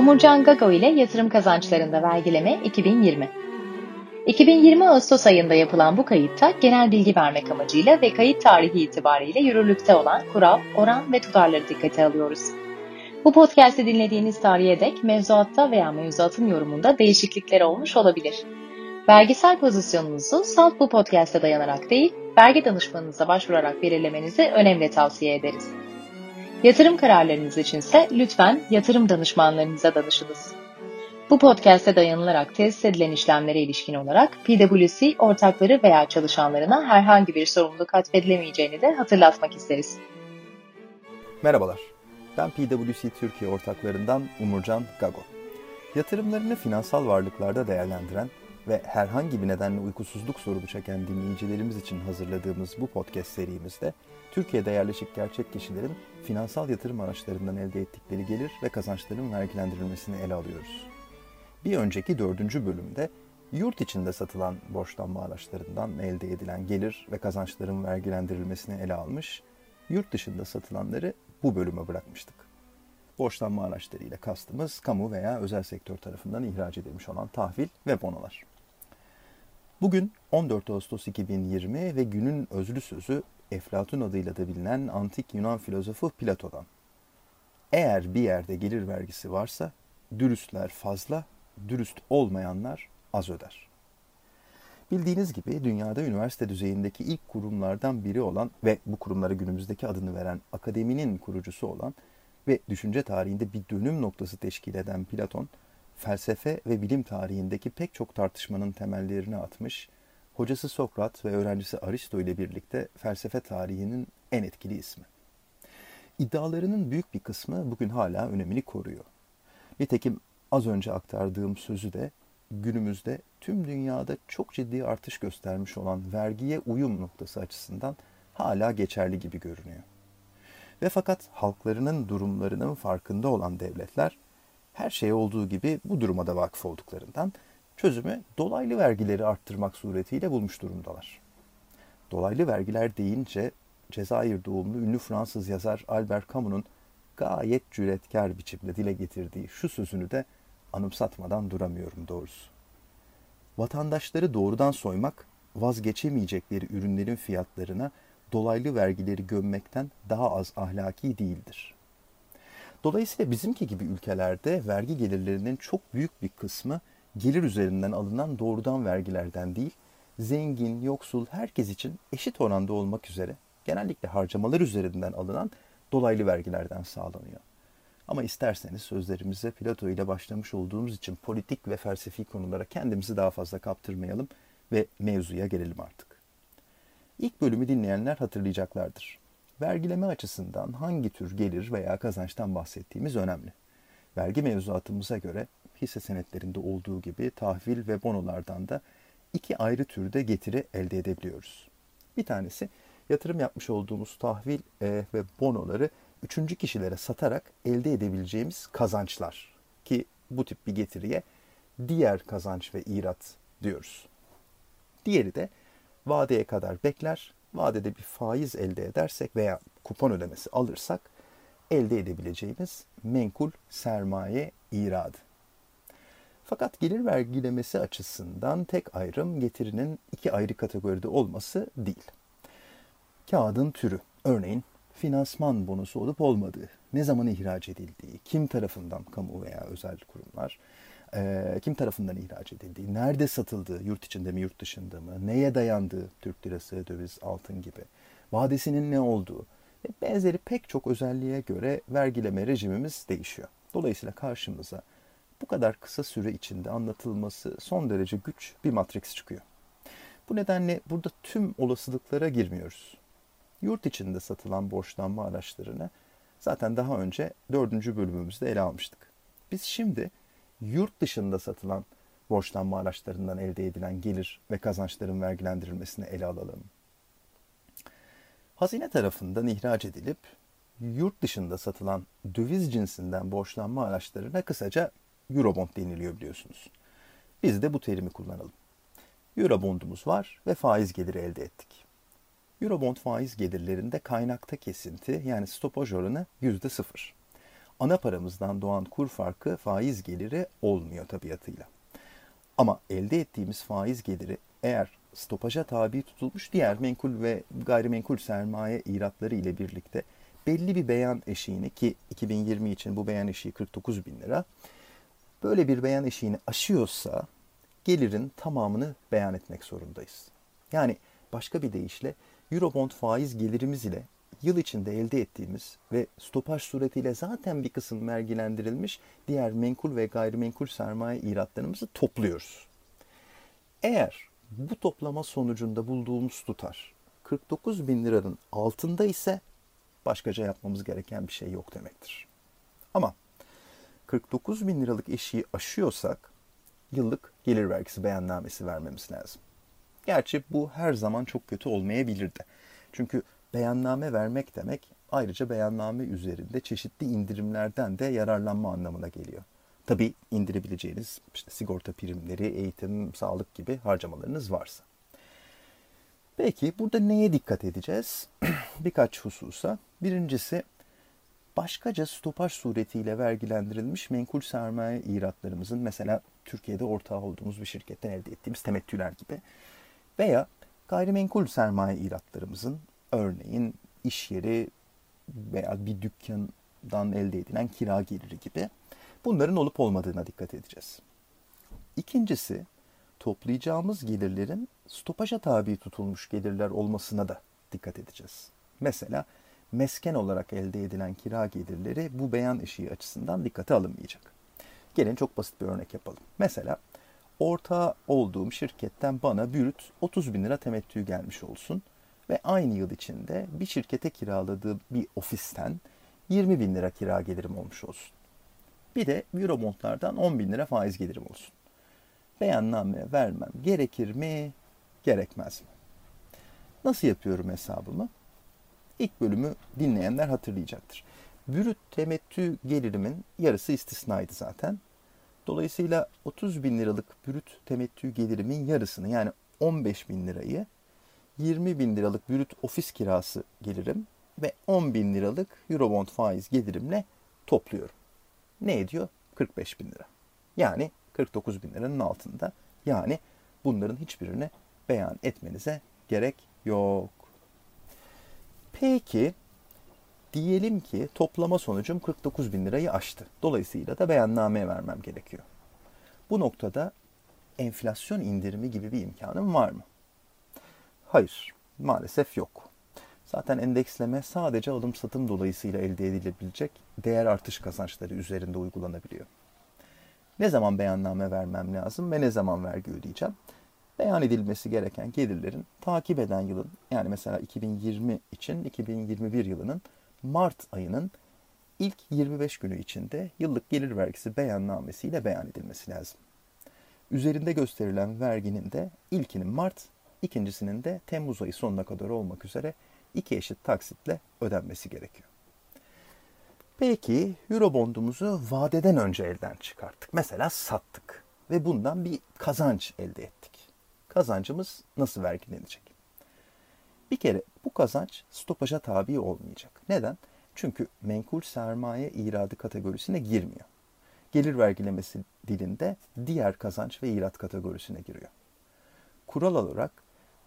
Omurcan Gago ile yatırım kazançlarında vergileme 2020. 2020 Ağustos ayında yapılan bu kayıtta genel bilgi vermek amacıyla ve kayıt tarihi itibariyle yürürlükte olan kural, oran ve tutarları dikkate alıyoruz. Bu podcast'i dinlediğiniz tarihe dek mevzuatta veya mevzuatın yorumunda değişiklikler olmuş olabilir. Vergisel pozisyonunuzu salt bu podcast'e dayanarak değil, vergi danışmanınıza başvurarak belirlemenizi önemli tavsiye ederiz. Yatırım kararlarınız içinse lütfen yatırım danışmanlarınıza danışınız. Bu podcast'e dayanılarak tesis edilen işlemlere ilişkin olarak PwC ortakları veya çalışanlarına herhangi bir sorumluluk atfedilemeyeceğini de hatırlatmak isteriz. Merhabalar, ben PwC Türkiye ortaklarından Umurcan Gago. Yatırımlarını finansal varlıklarda değerlendiren ve herhangi bir nedenle uykusuzluk sorunu çeken dinleyicilerimiz için hazırladığımız bu podcast serimizde Türkiye'de yerleşik gerçek kişilerin finansal yatırım araçlarından elde ettikleri gelir ve kazançların vergilendirilmesini ele alıyoruz. Bir önceki dördüncü bölümde yurt içinde satılan borçlanma araçlarından elde edilen gelir ve kazançların vergilendirilmesini ele almış, yurt dışında satılanları bu bölüme bırakmıştık. Borçlanma araçlarıyla kastımız kamu veya özel sektör tarafından ihraç edilmiş olan tahvil ve bonolar. Bugün 14 Ağustos 2020 ve günün özlü sözü Eflatun adıyla da bilinen antik Yunan filozofu Platon'dan. Eğer bir yerde gelir vergisi varsa dürüstler fazla, dürüst olmayanlar az öder. Bildiğiniz gibi dünyada üniversite düzeyindeki ilk kurumlardan biri olan ve bu kurumlara günümüzdeki adını veren akademinin kurucusu olan ve düşünce tarihinde bir dönüm noktası teşkil eden Platon, felsefe ve bilim tarihindeki pek çok tartışmanın temellerini atmış, hocası Sokrat ve öğrencisi Aristo ile birlikte felsefe tarihinin en etkili ismi. İddialarının büyük bir kısmı bugün hala önemini koruyor. Nitekim az önce aktardığım sözü de günümüzde tüm dünyada çok ciddi artış göstermiş olan vergiye uyum noktası açısından hala geçerli gibi görünüyor. Ve fakat halklarının durumlarının farkında olan devletler her şey olduğu gibi bu duruma da vakıf olduklarından çözümü dolaylı vergileri arttırmak suretiyle bulmuş durumdalar. Dolaylı vergiler deyince Cezayir doğumlu ünlü Fransız yazar Albert Camus'un gayet cüretkar biçimde dile getirdiği şu sözünü de anımsatmadan duramıyorum doğrusu. Vatandaşları doğrudan soymak, vazgeçemeyecekleri ürünlerin fiyatlarına dolaylı vergileri gömmekten daha az ahlaki değildir. Dolayısıyla bizimki gibi ülkelerde vergi gelirlerinin çok büyük bir kısmı gelir üzerinden alınan doğrudan vergilerden değil, zengin, yoksul herkes için eşit oranda olmak üzere genellikle harcamalar üzerinden alınan dolaylı vergilerden sağlanıyor. Ama isterseniz sözlerimize Plato ile başlamış olduğumuz için politik ve felsefi konulara kendimizi daha fazla kaptırmayalım ve mevzuya gelelim artık. İlk bölümü dinleyenler hatırlayacaklardır. Vergileme açısından hangi tür gelir veya kazançtan bahsettiğimiz önemli. Vergi mevzuatımıza göre hisse senetlerinde olduğu gibi tahvil ve bonolardan da iki ayrı türde getiri elde edebiliyoruz. Bir tanesi yatırım yapmış olduğumuz tahvil e, ve bonoları üçüncü kişilere satarak elde edebileceğimiz kazançlar ki bu tip bir getiriye diğer kazanç ve irat diyoruz. Diğeri de vadeye kadar bekler, vadede bir faiz elde edersek veya kupon ödemesi alırsak elde edebileceğimiz menkul sermaye iradı. Fakat gelir vergilemesi açısından tek ayrım getirinin iki ayrı kategoride olması değil. Kağıdın türü, örneğin finansman bonusu olup olmadığı, ne zaman ihraç edildiği, kim tarafından kamu veya özel kurumlar, e, kim tarafından ihraç edildiği, nerede satıldığı, yurt içinde mi yurt dışında mı, neye dayandığı, Türk lirası, döviz, altın gibi, vadesinin ne olduğu ve benzeri pek çok özelliğe göre vergileme rejimimiz değişiyor. Dolayısıyla karşımıza bu kadar kısa süre içinde anlatılması son derece güç bir matrix çıkıyor. Bu nedenle burada tüm olasılıklara girmiyoruz. Yurt içinde satılan borçlanma araçlarını zaten daha önce dördüncü bölümümüzde ele almıştık. Biz şimdi yurt dışında satılan borçlanma araçlarından elde edilen gelir ve kazançların vergilendirilmesini ele alalım. Hazine tarafından ihraç edilip yurt dışında satılan döviz cinsinden borçlanma araçlarına kısaca Eurobond deniliyor biliyorsunuz. Biz de bu terimi kullanalım. Eurobondumuz var ve faiz geliri elde ettik. Eurobond faiz gelirlerinde kaynakta kesinti yani stopaj oranı %0. Ana paramızdan doğan kur farkı faiz geliri olmuyor tabiatıyla. Ama elde ettiğimiz faiz geliri eğer stopaja tabi tutulmuş diğer menkul ve gayrimenkul sermaye iratları ile birlikte belli bir beyan eşiğini ki 2020 için bu beyan eşiği 49 bin lira böyle bir beyan eşiğini aşıyorsa gelirin tamamını beyan etmek zorundayız. Yani başka bir deyişle Eurobond faiz gelirimiz ile yıl içinde elde ettiğimiz ve stopaj suretiyle zaten bir kısım vergilendirilmiş diğer menkul ve gayrimenkul sermaye iratlarımızı topluyoruz. Eğer bu toplama sonucunda bulduğumuz tutar 49 bin liranın altında ise başkaca yapmamız gereken bir şey yok demektir. Ama 49 bin liralık eşiği aşıyorsak yıllık gelir vergisi beyannamesi vermemiz lazım. Gerçi bu her zaman çok kötü olmayabilir de. Çünkü beyanname vermek demek ayrıca beyanname üzerinde çeşitli indirimlerden de yararlanma anlamına geliyor. Tabi indirebileceğiniz işte sigorta primleri, eğitim, sağlık gibi harcamalarınız varsa. Peki burada neye dikkat edeceğiz? Birkaç hususa. Birincisi başkaca stopaj suretiyle vergilendirilmiş menkul sermaye iratlarımızın mesela Türkiye'de ortağı olduğumuz bir şirketten elde ettiğimiz temettüler gibi veya gayrimenkul sermaye iratlarımızın örneğin iş yeri veya bir dükkandan elde edilen kira geliri gibi bunların olup olmadığına dikkat edeceğiz. İkincisi toplayacağımız gelirlerin stopaja tabi tutulmuş gelirler olmasına da dikkat edeceğiz. Mesela mesken olarak elde edilen kira gelirleri bu beyan eşiği açısından dikkate alınmayacak. Gelin çok basit bir örnek yapalım. Mesela ortağı olduğum şirketten bana bürüt 30 bin lira temettü gelmiş olsun ve aynı yıl içinde bir şirkete kiraladığım bir ofisten 20 bin lira kira gelirim olmuş olsun. Bir de Eurobondlardan 10 bin lira faiz gelirim olsun. Beyanname vermem gerekir mi, gerekmez mi? Nasıl yapıyorum hesabımı? İlk bölümü dinleyenler hatırlayacaktır. Bürüt temettü gelirimin yarısı istisnaydı zaten. Dolayısıyla 30 bin liralık bürüt temettü gelirimin yarısını yani 15 bin lirayı 20 bin liralık bürüt ofis kirası gelirim ve 10 bin liralık Eurobond faiz gelirimle topluyorum. Ne ediyor? 45 bin lira. Yani 49 bin liranın altında. Yani bunların hiçbirini beyan etmenize gerek yok. Peki diyelim ki toplama sonucum 49 bin lirayı aştı. Dolayısıyla da beyanname vermem gerekiyor. Bu noktada enflasyon indirimi gibi bir imkanım var mı? Hayır, maalesef yok. Zaten endeksleme sadece alım satım dolayısıyla elde edilebilecek değer artış kazançları üzerinde uygulanabiliyor. Ne zaman beyanname vermem lazım ve ne zaman vergi ödeyeceğim? Beyan edilmesi gereken gelirlerin takip eden yılın yani mesela 2020 için 2021 yılının Mart ayının ilk 25 günü içinde yıllık gelir vergisi beyannamesiyle beyan edilmesi lazım. Üzerinde gösterilen verginin de ilkinin Mart, ikincisinin de Temmuz ayı sonuna kadar olmak üzere iki eşit taksitle ödenmesi gerekiyor. Peki Eurobondumuzu vadeden önce elden çıkarttık. Mesela sattık ve bundan bir kazanç elde ettik. Kazancımız nasıl vergilenecek? Bir kere bu kazanç stopaja tabi olmayacak. Neden? Çünkü menkul sermaye iradı kategorisine girmiyor. Gelir vergilemesi dilinde diğer kazanç ve irat kategorisine giriyor. Kural olarak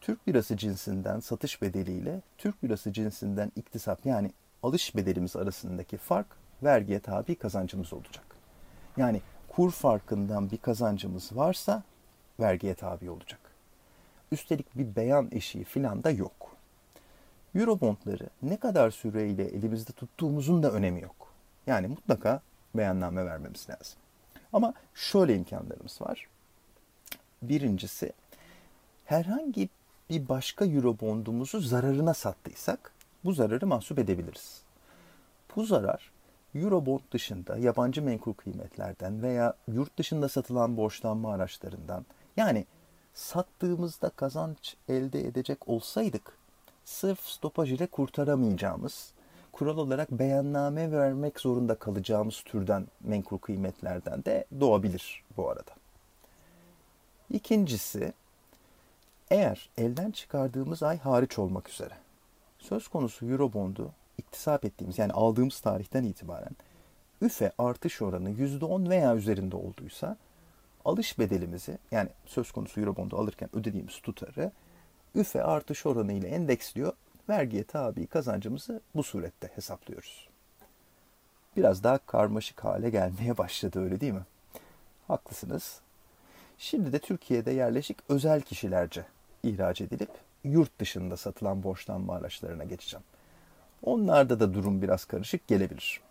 Türk lirası cinsinden satış bedeliyle Türk lirası cinsinden iktisap yani alış bedelimiz arasındaki fark vergiye tabi kazancımız olacak. Yani kur farkından bir kazancımız varsa vergiye tabi olacak. Üstelik bir beyan eşiği filan da yok. Eurobondları ne kadar süreyle elimizde tuttuğumuzun da önemi yok. Yani mutlaka beyanname vermemiz lazım. Ama şöyle imkanlarımız var. Birincisi herhangi bir başka Eurobondumuzu zararına sattıysak bu zararı mahsup edebiliriz. Bu zarar Eurobond dışında yabancı menkul kıymetlerden veya yurt dışında satılan borçlanma araçlarından yani sattığımızda kazanç elde edecek olsaydık sırf stopaj ile kurtaramayacağımız, kural olarak beyanname vermek zorunda kalacağımız türden menkul kıymetlerden de doğabilir bu arada. İkincisi, eğer elden çıkardığımız ay hariç olmak üzere söz konusu Eurobond'u iktisap ettiğimiz yani aldığımız tarihten itibaren üfe artış oranı %10 veya üzerinde olduysa alış bedelimizi yani söz konusu Eurobond'u alırken ödediğimiz tutarı üfe artış oranı ile endeksliyor. Vergiye tabi kazancımızı bu surette hesaplıyoruz. Biraz daha karmaşık hale gelmeye başladı öyle değil mi? Haklısınız. Şimdi de Türkiye'de yerleşik özel kişilerce ihraç edilip yurt dışında satılan borçlanma araçlarına geçeceğim. Onlarda da durum biraz karışık gelebilir.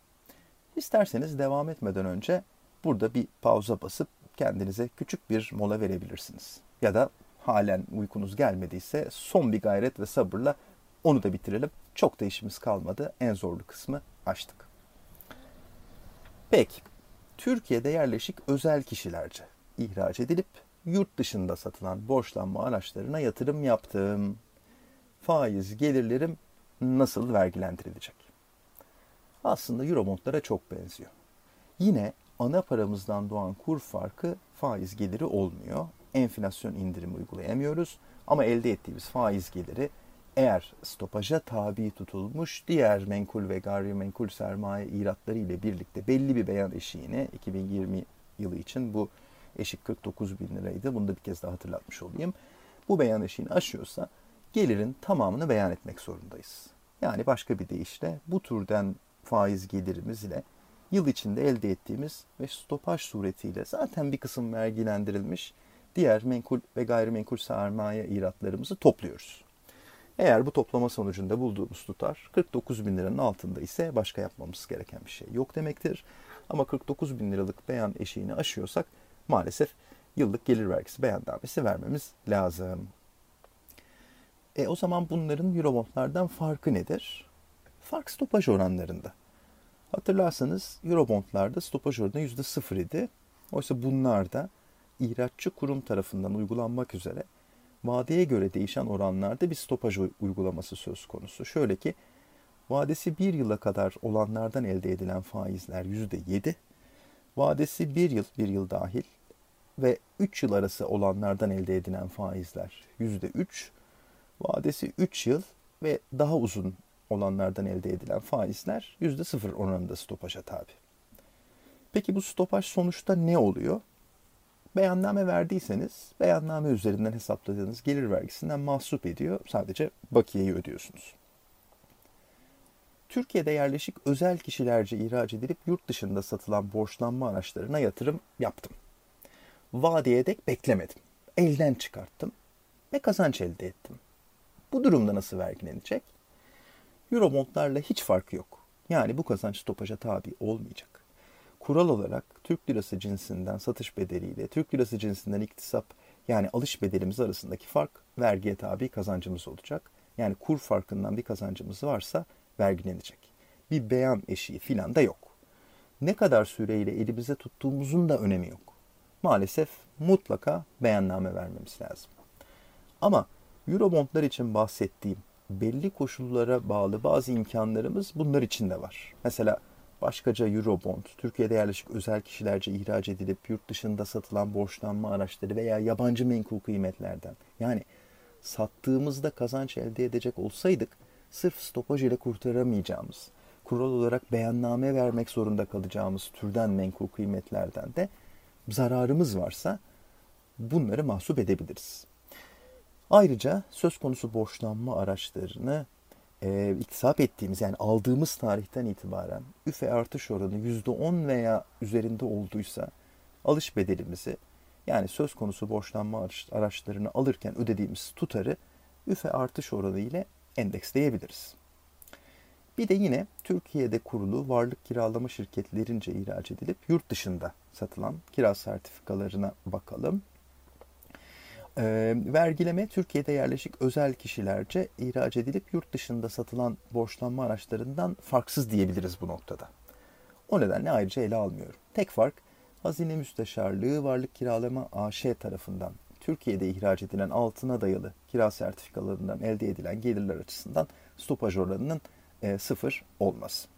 İsterseniz devam etmeden önce burada bir pauza basıp kendinize küçük bir mola verebilirsiniz. Ya da halen uykunuz gelmediyse son bir gayret ve sabırla onu da bitirelim. Çok da işimiz kalmadı. En zorlu kısmı açtık. Peki, Türkiye'de yerleşik özel kişilerce ihraç edilip yurt dışında satılan borçlanma araçlarına yatırım yaptım. Faiz gelirlerim nasıl vergilendirilecek? Aslında Eurobondlara çok benziyor. Yine ana paramızdan doğan kur farkı faiz geliri olmuyor. Enflasyon indirimi uygulayamıyoruz ama elde ettiğimiz faiz geliri eğer stopaja tabi tutulmuş diğer menkul ve gayrimenkul sermaye iratları ile birlikte belli bir beyan eşiğine 2020 yılı için bu eşik 49 bin liraydı. Bunu da bir kez daha hatırlatmış olayım. Bu beyan eşiğini aşıyorsa gelirin tamamını beyan etmek zorundayız. Yani başka bir deyişle bu türden faiz gelirimiz ile yıl içinde elde ettiğimiz ve stopaj suretiyle zaten bir kısım vergilendirilmiş diğer menkul ve gayrimenkul sermaye iratlarımızı topluyoruz. Eğer bu toplama sonucunda bulduğumuz tutar 49 bin liranın altında ise başka yapmamız gereken bir şey yok demektir. Ama 49 bin liralık beyan eşiğini aşıyorsak maalesef yıllık gelir vergisi beyannamesi vermemiz lazım. E o zaman bunların Eurobondlardan farkı nedir? Fark stopaj oranlarında. Hatırlarsanız Eurobondlarda stopaj oranı %0 idi. Oysa bunlarda ihraççı kurum tarafından uygulanmak üzere vadeye göre değişen oranlarda bir stopaj uygulaması söz konusu. Şöyle ki vadesi bir yıla kadar olanlardan elde edilen faizler %7, vadesi bir yıl, bir yıl dahil ve 3 yıl arası olanlardan elde edilen faizler %3, vadesi 3 yıl ve daha uzun olanlardan elde edilen faizler %0 oranında stopaja tabi. Peki bu stopaj sonuçta ne oluyor? Beyanname verdiyseniz beyanname üzerinden hesapladığınız gelir vergisinden mahsup ediyor. Sadece bakiyeyi ödüyorsunuz. Türkiye'de yerleşik özel kişilerce ihraç edilip yurt dışında satılan borçlanma araçlarına yatırım yaptım. Vadeye dek beklemedim. Elden çıkarttım ve kazanç elde ettim. Bu durumda nasıl vergilenecek? Eurobondlarla hiç farkı yok. Yani bu kazanç stopaja tabi olmayacak. Kural olarak Türk lirası cinsinden satış bedeliyle Türk lirası cinsinden iktisap yani alış bedelimiz arasındaki fark vergiye tabi kazancımız olacak. Yani kur farkından bir kazancımız varsa vergilenecek. Bir beyan eşiği filan da yok. Ne kadar süreyle elimize tuttuğumuzun da önemi yok. Maalesef mutlaka beyanname vermemiz lazım. Ama Eurobondlar için bahsettiğim belli koşullara bağlı bazı imkanlarımız bunlar için de var. Mesela başkaca Eurobond, Türkiye'de yerleşik özel kişilerce ihraç edilip yurt dışında satılan borçlanma araçları veya yabancı menkul kıymetlerden. Yani sattığımızda kazanç elde edecek olsaydık sırf stopaj ile kurtaramayacağımız, kural olarak beyanname vermek zorunda kalacağımız türden menkul kıymetlerden de zararımız varsa bunları mahsup edebiliriz. Ayrıca söz konusu borçlanma araçlarını e, iktisap ettiğimiz yani aldığımız tarihten itibaren üfe artış oranı %10 veya üzerinde olduysa alış bedelimizi yani söz konusu borçlanma araçlarını alırken ödediğimiz tutarı üfe artış oranı ile endeksleyebiliriz. Bir de yine Türkiye'de kurulu varlık kiralama şirketlerince ihraç edilip yurt dışında satılan kira sertifikalarına bakalım. E, vergileme Türkiye'de yerleşik özel kişilerce ihraç edilip yurt dışında satılan borçlanma araçlarından farksız diyebiliriz bu noktada. O nedenle ayrıca ele almıyorum. Tek fark Hazine Müsteşarlığı Varlık Kiralama AŞ tarafından Türkiye'de ihraç edilen altına dayalı kira sertifikalarından elde edilen gelirler açısından stopaj oranının e, sıfır olması.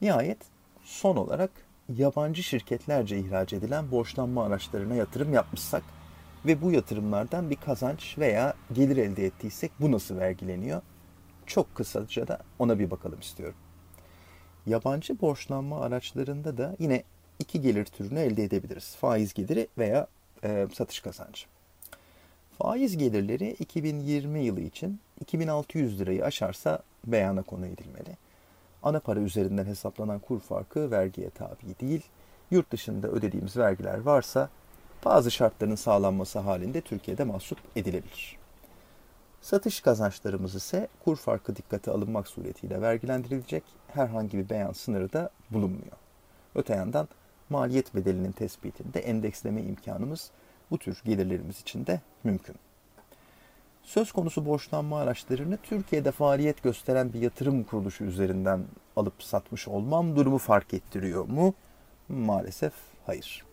Nihayet son olarak yabancı şirketlerce ihraç edilen borçlanma araçlarına yatırım yapmışsak ve bu yatırımlardan bir kazanç veya gelir elde ettiysek bu nasıl vergileniyor? Çok kısaca da ona bir bakalım istiyorum. Yabancı borçlanma araçlarında da yine iki gelir türünü elde edebiliriz. Faiz geliri veya e, satış kazancı. Faiz gelirleri 2020 yılı için 2600 lirayı aşarsa beyana konu edilmeli. Ana para üzerinden hesaplanan kur farkı vergiye tabi değil. Yurt dışında ödediğimiz vergiler varsa bazı şartların sağlanması halinde Türkiye'de mahsup edilebilir. Satış kazançlarımız ise kur farkı dikkate alınmak suretiyle vergilendirilecek herhangi bir beyan sınırı da bulunmuyor. Öte yandan maliyet bedelinin tespitinde endeksleme imkanımız bu tür gelirlerimiz için de mümkün. Söz konusu borçlanma araçlarını Türkiye'de faaliyet gösteren bir yatırım kuruluşu üzerinden alıp satmış olmam durumu fark ettiriyor mu? Maalesef hayır.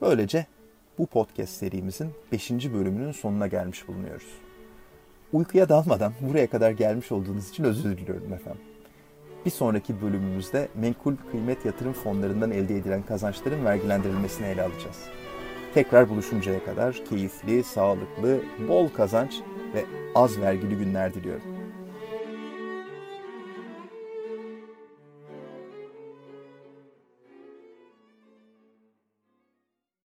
Böylece bu podcast serimizin 5. bölümünün sonuna gelmiş bulunuyoruz. Uykuya dalmadan buraya kadar gelmiş olduğunuz için özür diliyorum efendim. Bir sonraki bölümümüzde menkul kıymet yatırım fonlarından elde edilen kazançların vergilendirilmesini ele alacağız. Tekrar buluşuncaya kadar keyifli, sağlıklı, bol kazanç ve az vergili günler diliyorum.